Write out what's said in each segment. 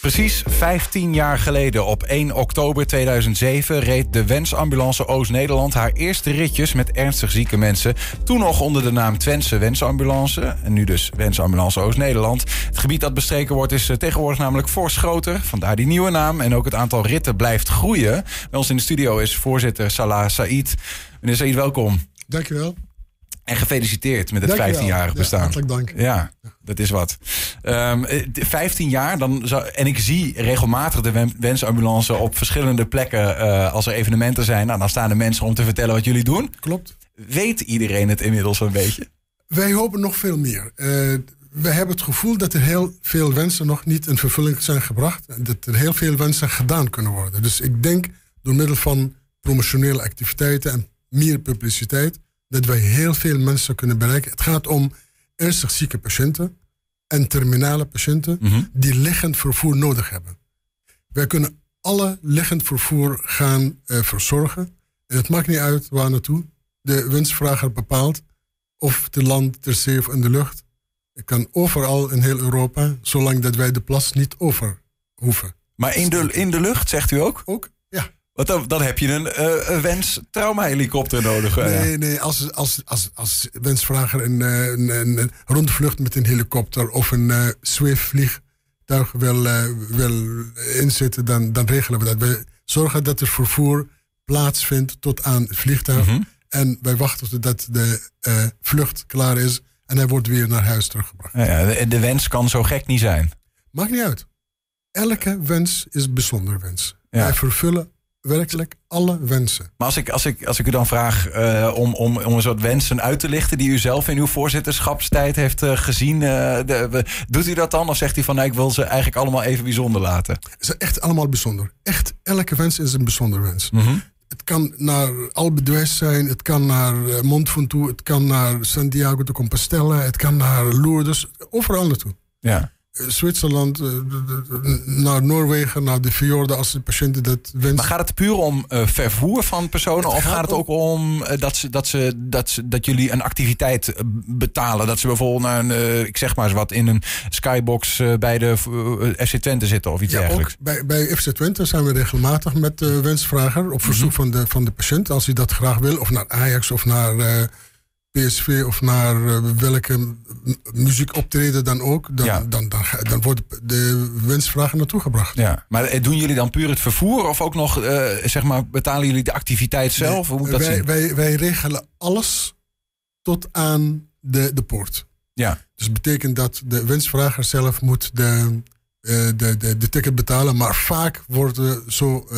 Precies 15 jaar geleden, op 1 oktober 2007, reed de Wensambulance Oost-Nederland haar eerste ritjes met ernstig zieke mensen. Toen nog onder de naam Twentse Wensambulance. En nu dus Wensambulance Oost-Nederland. Het gebied dat bestreken wordt is eh, tegenwoordig namelijk fors groter. Vandaar die nieuwe naam. En ook het aantal ritten blijft groeien. Bij ons in de studio is voorzitter Salah Said. Meneer Said, welkom. Dankjewel. En gefeliciteerd met het Dankjewel. 15-jarig Ja, bestaan. hartelijk dank. Ja, dat is wat. Ehm, eh, 15 jaar, dan zou, en ik zie regelmatig de wen- wensambulance op verschillende plekken eh, als er evenementen zijn. Nou, dan staan er mensen om te vertellen wat jullie doen. Klopt. Weet iedereen het inmiddels een beetje? Wij hopen nog veel meer. Eh, we hebben het gevoel dat er heel veel wensen nog niet in vervulling zijn gebracht. En dat er heel veel wensen gedaan kunnen worden. Dus ik denk door middel van promotionele activiteiten en meer publiciteit... dat wij heel veel mensen kunnen bereiken. Het gaat om ernstig zieke patiënten en terminale patiënten... Mhm. die liggend vervoer nodig hebben. Wij kunnen alle liggend vervoer gaan eh, verzorgen. En het maakt niet uit waar naartoe. De wensvrager bepaalt of te land, ter zee of in de lucht. Het kan overal in heel Europa, zolang dat wij de plas niet over hoeven. Maar in de, in de lucht, zegt u ook? Ook? Want dan, dan heb je een, eh, een wens traumahelikopter nodig. eh. Nee, nee, als, als, als, als wensvrager een, eh, een, een, een rondvlucht met een helikopter of een eh Swift vliegtuig wil, eh, wil inzetten, dan, dan regelen we dat. We zorgen dat er vervoer plaatsvindt tot aan het vliegtuig. Mhm. En wij wachten totdat de eh, vlucht klaar is en hij wordt weer naar huis teruggebracht. Ja, de, de wens kan zo gek niet zijn. Maakt niet uit. Elke wens is een bijzonder wens. Ja. Wij vervullen werkelijk alle wensen. Maar als ik, als ik, als ik u dan vraag eh, om, om, om een soort wensen uit te lichten die u zelf in uw voorzitterschapstijd heeft eh, gezien, de- we- doet u dat dan? Of zegt u van nou, ik wil ze eigenlijk allemaal even bijzonder laten? Is echt allemaal bijzonder. Echt, elke wens is een bijzonder wens. Mhm. Het kan naar Alpe d'Huez zijn, het kan naar Mont Ventoux, het kan naar Santiago de Compostela, het kan naar Lourdes, overal naartoe. Ja. Zwitserland, eh, naar Noorwegen, naar de fjorden als de patiënten dat wensen. Maar gaat het puur om eh, vervoer van personen? Het of gaat gaat het ook om eh, dat, ze, dat, ze, dat, ze, dat jullie een activiteit betalen? Dat ze bijvoorbeeld naar een, eh, ik zeg maar eens wat, in een skybox eh, bij de FC Twente zitten of iets Ja, dergelijks? ook bij, bij FC Twente zijn we regelmatig met de wensvrager op verzoek van, de, van de patiënt, als hij dat graag wil, of naar Ajax of naar eh, PSV of naar eh, welke muziekoptreden dan ook, dan, Ja. dan, dan, wordt de wensvrager naartoe gebracht. Ja, maar eh, doen jullie dan puur het vervoer of ook nog, eh, zeg maar, betalen jullie de activiteit zelf? Hoe moet dat wij, zien? wij, wij regelen alles tot aan de, de poort. Ja. Dus dat betekent dat de wensvrager zelf moet de, de, de, de ticket betalen, maar vaak worden zo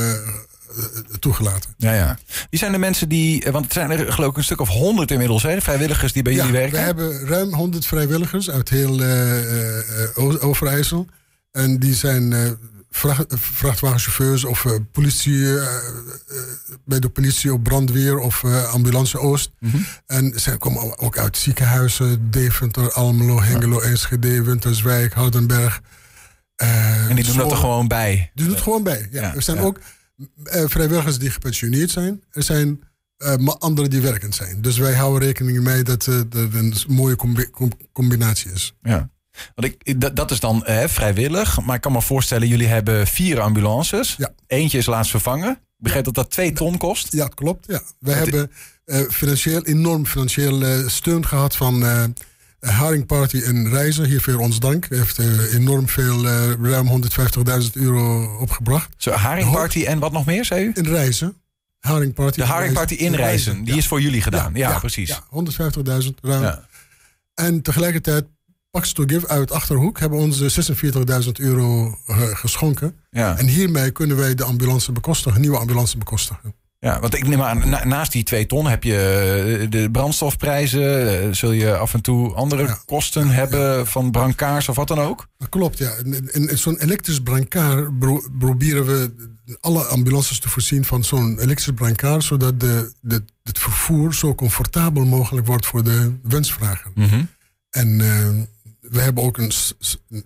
toegelaten. Ja, ja. Wie zijn de mensen die, eh, want het zijn er geloof ik een stuk of honderd inmiddels, hè, vrijwilligers die bij jullie werken? We hebben ruim 100 vrijwilligers uit heel eh, eh, eh, Overijssel. En die zijn eh, vracht, vrachtwagenchauffeurs of eh, politie, eh, eh, bij de politie of brandweer of eh, ambulance Oost. Mhm. En zij komen ook uit ziekenhuizen, Deventer, Almelo, Hengelo, Enschede, Winterswijk, Houdenberg. Eh, En die doen dat er gewoon bij. Die doen het gewoon bij. Ja. Ja, er zijn ja. ook eh, vrijwilligers die gepensioneerd zijn. Er zijn maar anderen die werkend zijn. Dus wij houden rekening mee dat eh, er een mooie combi- com- combinatie is. Ja. Want ik, dat, dat is dan eh, vrijwillig. Maar ik kan me voorstellen, jullie hebben vier ambulances. Ja. Eentje is laatst vervangen. Ik begreep dat dat twee ton kost. Ja, klopt. Ja. Wij hebben financieel, enorm financieel steun gehad van eh Haring Party in Reizen. Hiervoor ons dank. Heeft eh, enorm veel, eh, ruim 150.000 euro opgebracht. Zo, Haringparty en wat nog meer, zei u? In Reizen. Haring Party De in Haringparty in Reizen. Die ja. is voor jullie gedaan. Ja, precies. Ja, 150.000 ruim. Ja. En tegelijkertijd, Pax to Give uit Achterhoek hebben ons eh, 46.000 euro eh, geschonken. Ja. En hiermee kunnen wij de ambulance bekostigen, nieuwe ambulance bekostigen. Ja, want ik neem aan, na- naast die twee ton heb je eh, de brandstofprijzen. eh, Zul je af en toe andere Ja. kosten hebben van brancards of wat dan ook? Dat klopt, ja. In, zo'n elektrisch brancard pro- proberen we alle ambulances te voorzien van zo'n elektrisch brancard, zodat de, de, het vervoer zo comfortabel mogelijk wordt voor de wensvrager. Mhm. En eh, we hebben ook een,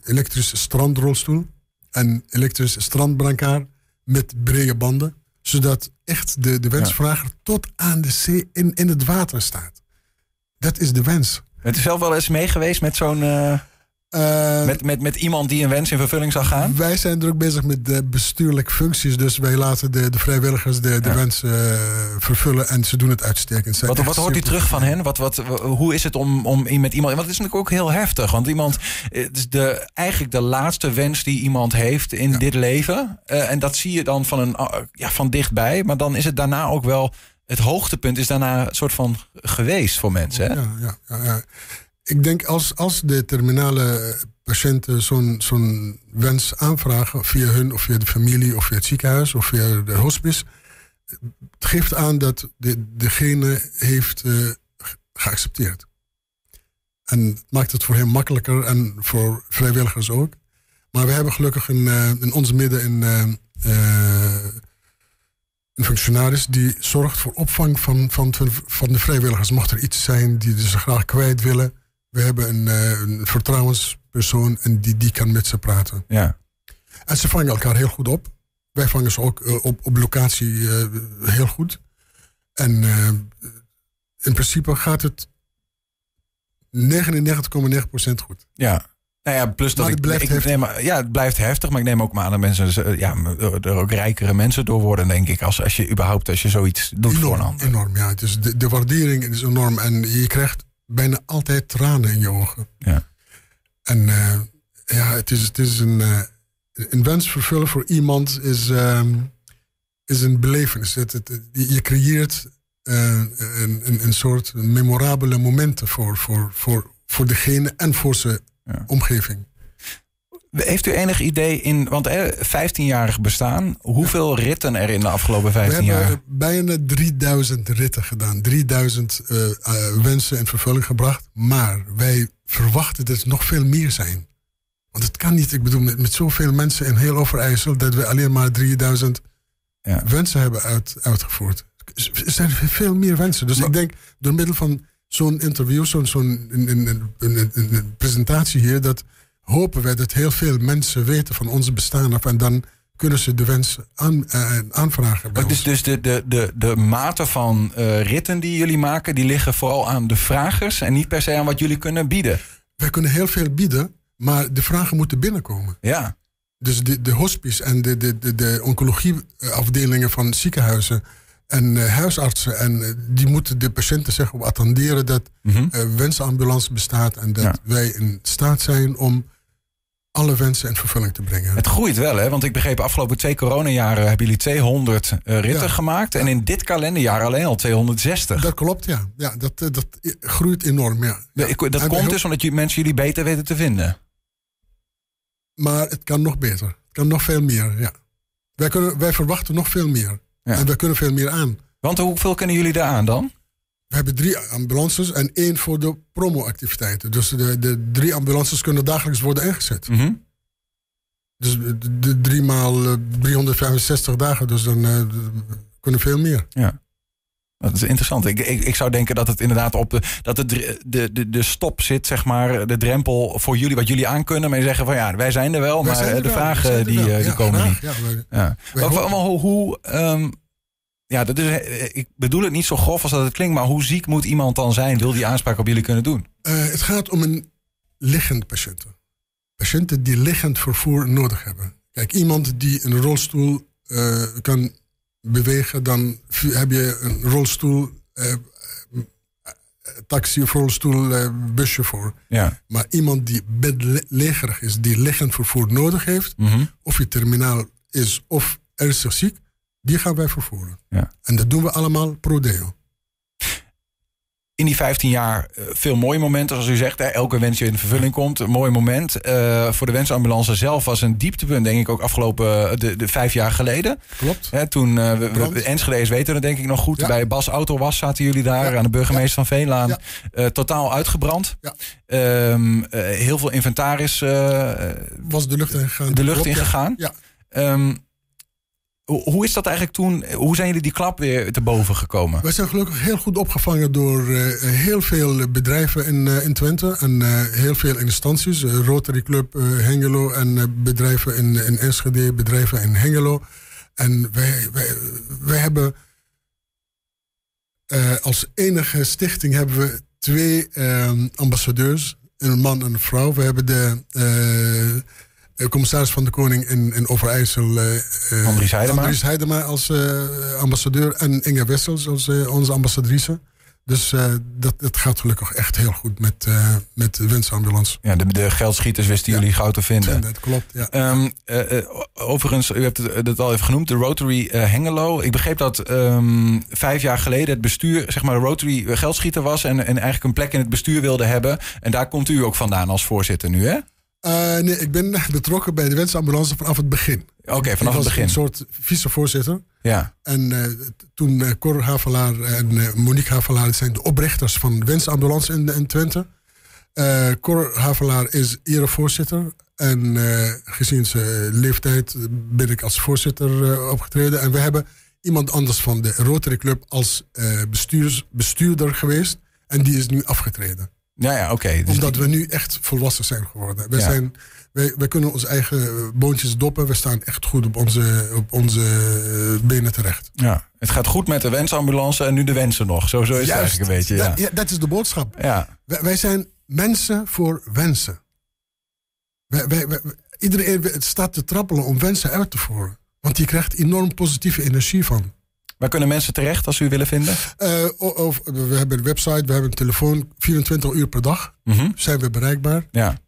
elektrische strandrolstoel. Een elektrische strandbrancard met brede banden. Zodat echt de, de wensvrager tot aan de zee in, in het water staat. Dat is de wens. Het is zelf wel eens mee geweest met zo'n... eh, Uh, met, met, met iemand die een wens in vervulling zal gaan? Wij zijn druk bezig met de bestuurlijke functies. Dus wij laten de, de vrijwilligers de, de wens uh, vervullen. En ze doen het uitstekend. Wat, wat hoort u terug van hen? Wat, wat, hoe is het om, om met iemand... Want het is natuurlijk ook heel heftig. Want iemand... Het is de, eigenlijk de laatste wens die iemand heeft in ja. dit leven. Uh, en dat zie je dan van, een, ja, van dichtbij. Maar dan is het daarna ook wel... Het hoogtepunt is daarna een soort van geweest voor mensen. Hè? Ja, ja, ja ik denk als, als de terminale patiënten zo'n zo'n wens aanvragen via hun of via de familie of via het ziekenhuis of via de hospice, het geeft aan dat de, degene heeft uh, geaccepteerd. En het maakt het voor hem makkelijker en voor vrijwilligers ook. Maar we hebben gelukkig in, uh, in ons midden een, uh, een functionaris die zorgt voor opvang van, van, van de vrijwilligers. Mocht er iets zijn die ze graag kwijt willen we hebben een, uh, een vertrouwenspersoon en die, die kan met ze praten. Ja. En ze vangen elkaar heel goed op. Wij vangen ze ook uh, op, op locatie uh, heel goed. En in principe gaat het 99,9% goed. Ja. Nou ja, plus dat het blijft ik, heftig. Neem, ja, het blijft heftig, maar ik neem ook maar aan dat mensen ja, er ook rijkere mensen door worden, denk ik. Als, als je überhaupt als je zoiets doet enorm, voor een ander. Enorm, ja. Dus de, de waardering is enorm. En je krijgt bijna altijd tranen in je ogen. Ja. En uh, ja, het is, het is een, uh, een wens vervullen voor iemand is, um, is een belevenis. Het, het, je creëert uh, een, een, een soort memorabele momenten voor, voor, voor, voor degene en voor zijn ja. omgeving. Heeft u enig idee in, want 15-jarig bestaan, hoeveel ritten er in de afgelopen 15 jaar? We hebben bijna 3000 ritten gedaan, 3000 uh, uh, wensen in vervulling gebracht. Maar wij verwachten dat er nog veel meer zijn. Want het kan niet, ik bedoel, met, met zoveel mensen in heel Overijssel, dat we alleen maar 3000 ja. wensen hebben uit, uitgevoerd. Er zijn veel meer wensen. Dus maar, ik denk, door middel van zo'n interview, zo'n zo'n presentatie hier, dat hopen wij dat heel veel mensen weten van onze bestaan af. En dan kunnen ze de wens aan, uh, aanvragen. Bij dus, dus de, de, de, de mate van uh, ritten die jullie maken, die liggen vooral aan de vragers en niet per se aan wat jullie kunnen bieden. Wij kunnen heel veel bieden, maar de vragen moeten binnenkomen. Ja. Dus de, de hospice en de, de, de, de oncologieafdelingen van ziekenhuizen en uh, huisartsen. En uh, die moeten de patiënten zeg, op attenderen dat mm -hmm. uh, wensambulance bestaat. En dat ja. wij in staat zijn om alle wensen in vervulling te brengen. Het groeit wel, hè? Want ik begreep, afgelopen twee coronajaren hebben jullie 200 ritten ja. gemaakt. En in dit kalenderjaar alleen al 260. Dat klopt, ja. ja dat, dat groeit enorm, ja. ja. Dat en komt dus omdat mensen jullie beter weten te vinden. Maar het kan nog beter. Het kan nog veel meer, ja. Wij, kunnen, wij verwachten nog veel meer. En we kunnen veel meer aan. Want hoeveel kunnen jullie daar aan dan? We hebben drie ambulances en één voor de promo-activiteiten. Dus de, de drie ambulances kunnen dagelijks worden ingezet. Mm -hmm. Dus de, de drie maal uh, 365 dagen, dus dan uh, kunnen veel meer. Ja. Dat is interessant. Ik, ik, ik zou denken dat het inderdaad op de, dat de, de, de, de stop zit, zeg maar, de drempel voor jullie, wat jullie aankunnen. Maar je zeggen van ja, wij zijn er wel, wij maar er de wel, vragen die, die ja, komen graag, niet. Ja, wij, ja. Wij hoe, hoe um, ja, dat is, ik bedoel het niet zo grof als dat het klinkt, maar hoe ziek moet iemand dan zijn? Wil die aanspraak op jullie kunnen doen? Uh, het gaat om een liggend patiënten. Patiënten die liggend vervoer nodig hebben. Kijk, iemand die een rolstoel uh, kan bewegen, dan heb je een rolstoel, uh, taxi of rolstoel, uh, busje voor. Ja. Maar iemand die bedlegerig is, die liggend vervoer nodig heeft, mm -hmm. of je terminaal is of ernstig ziek, die gaan wij vervoeren. Ja. En dat doen we allemaal pro deo. In die 15 jaar veel mooie momenten, zoals u zegt. Hè, elke wens die in vervulling komt, een mooi moment. Uh, voor de wensambulance zelf was een dieptepunt, denk ik, ook afgelopen de, de vijf jaar geleden. Klopt. Hè, toen, uh, we, we, Enschede's weten dat denk ik nog goed. Ja. Bij Bas Autowas zaten jullie daar, Ja. aan de burgemeester van Veenlaan. Ja. Uh, totaal uitgebrand. Ja. Um, heel veel inventaris Was de lucht ingegaan. de lucht ingegaan. Ja. Um, hoe is dat eigenlijk toen? Hoe zijn jullie die klap weer te boven gekomen? Wij zijn gelukkig heel goed opgevangen door uh, heel veel bedrijven in, uh, in Twente en uh, heel veel instanties. Rotary Club Hengelo en bedrijven in, in Enschede, bedrijven in Hengelo. En wij, wij, hebben als enige stichting hebben we twee ambassadeurs een man en een vrouw. We hebben de commissaris van de Koning in, in Overijssel. Uh, Andries Heidema. Andries Heidema als ambassadeur. En Inge Wessels als onze ambassadrice. Dus uh, dat, dat gaat gelukkig echt heel goed met, uh, met de winstambulance. Ja, de, de geldschieters wisten jullie gauw te vinden. Dat klopt, ja. Um, uh, overigens, u hebt het, al even genoemd, de Rotary Hengelo. Ik begreep dat um, vijf jaar geleden het bestuur, zeg maar, de Rotary geldschieter was... En, en eigenlijk een plek in het bestuur wilde hebben. En daar komt u ook vandaan als voorzitter nu, hè? Uh, nee, ik ben betrokken bij de wensambulance vanaf het begin. Oké, vanaf het begin. een soort vicevoorzitter. Ja. En uh, toen uh, Cor Havelaar en Monique Havelaar zijn de oprichters van de wensambulance in, in Twente. Cor Havelaar is erevoorzitter. En gezien zijn leeftijd ben ik als voorzitter opgetreden. En we hebben iemand anders van de Rotary Club als bestuurder geweest. En die is nu afgetreden. Ja, ja, oké. Dus Omdat we nu echt volwassen zijn geworden. We, zijn, wij, wij kunnen onze eigen boontjes doppen. We staan echt goed op onze, op onze benen terecht. Ja, het gaat goed met de wensambulance en nu de wensen nog. Zo, zo is het eigenlijk een beetje. Ja. ja, dat is de boodschap. Ja. Wij, wij zijn mensen voor wensen. Wij, wij, wij, iedereen staat te trappelen om wensen uit te voeren. Want je krijgt enorm positieve energie van. Waar kunnen mensen terecht als u willen vinden? Uh, of, we hebben een website, we hebben een telefoon. 24 uur per dag mm zijn we bereikbaar. Ja.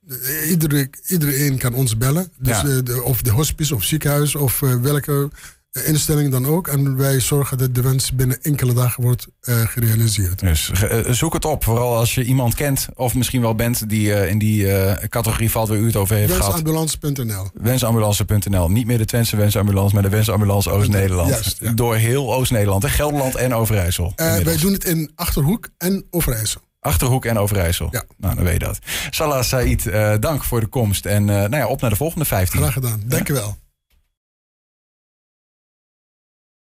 Iedereen, iedereen kan ons bellen. Dus, ja. de, of de hospice of ziekenhuis of uh, welke instelling dan ook. En wij zorgen dat de wens binnen enkele dagen wordt uh, gerealiseerd. Dus uh, zoek het op. Vooral als je iemand kent of misschien wel bent die uh, in die categorie valt waar u het over heeft Wensambulance.nl. gehad. Wensambulance.nl. Niet meer de Twentse Wensambulance, maar de Wensambulance Oost-Nederland. Ja. Door heel Oost-Nederland. Gelderland en Overijssel. wij doen het in Achterhoek en Overijssel. Achterhoek en Overijssel. Ja. Nou, dan weet je dat. Salah Said, dank voor de komst. En nou ja, op naar de volgende 15. Graag gedaan. Dank je wel.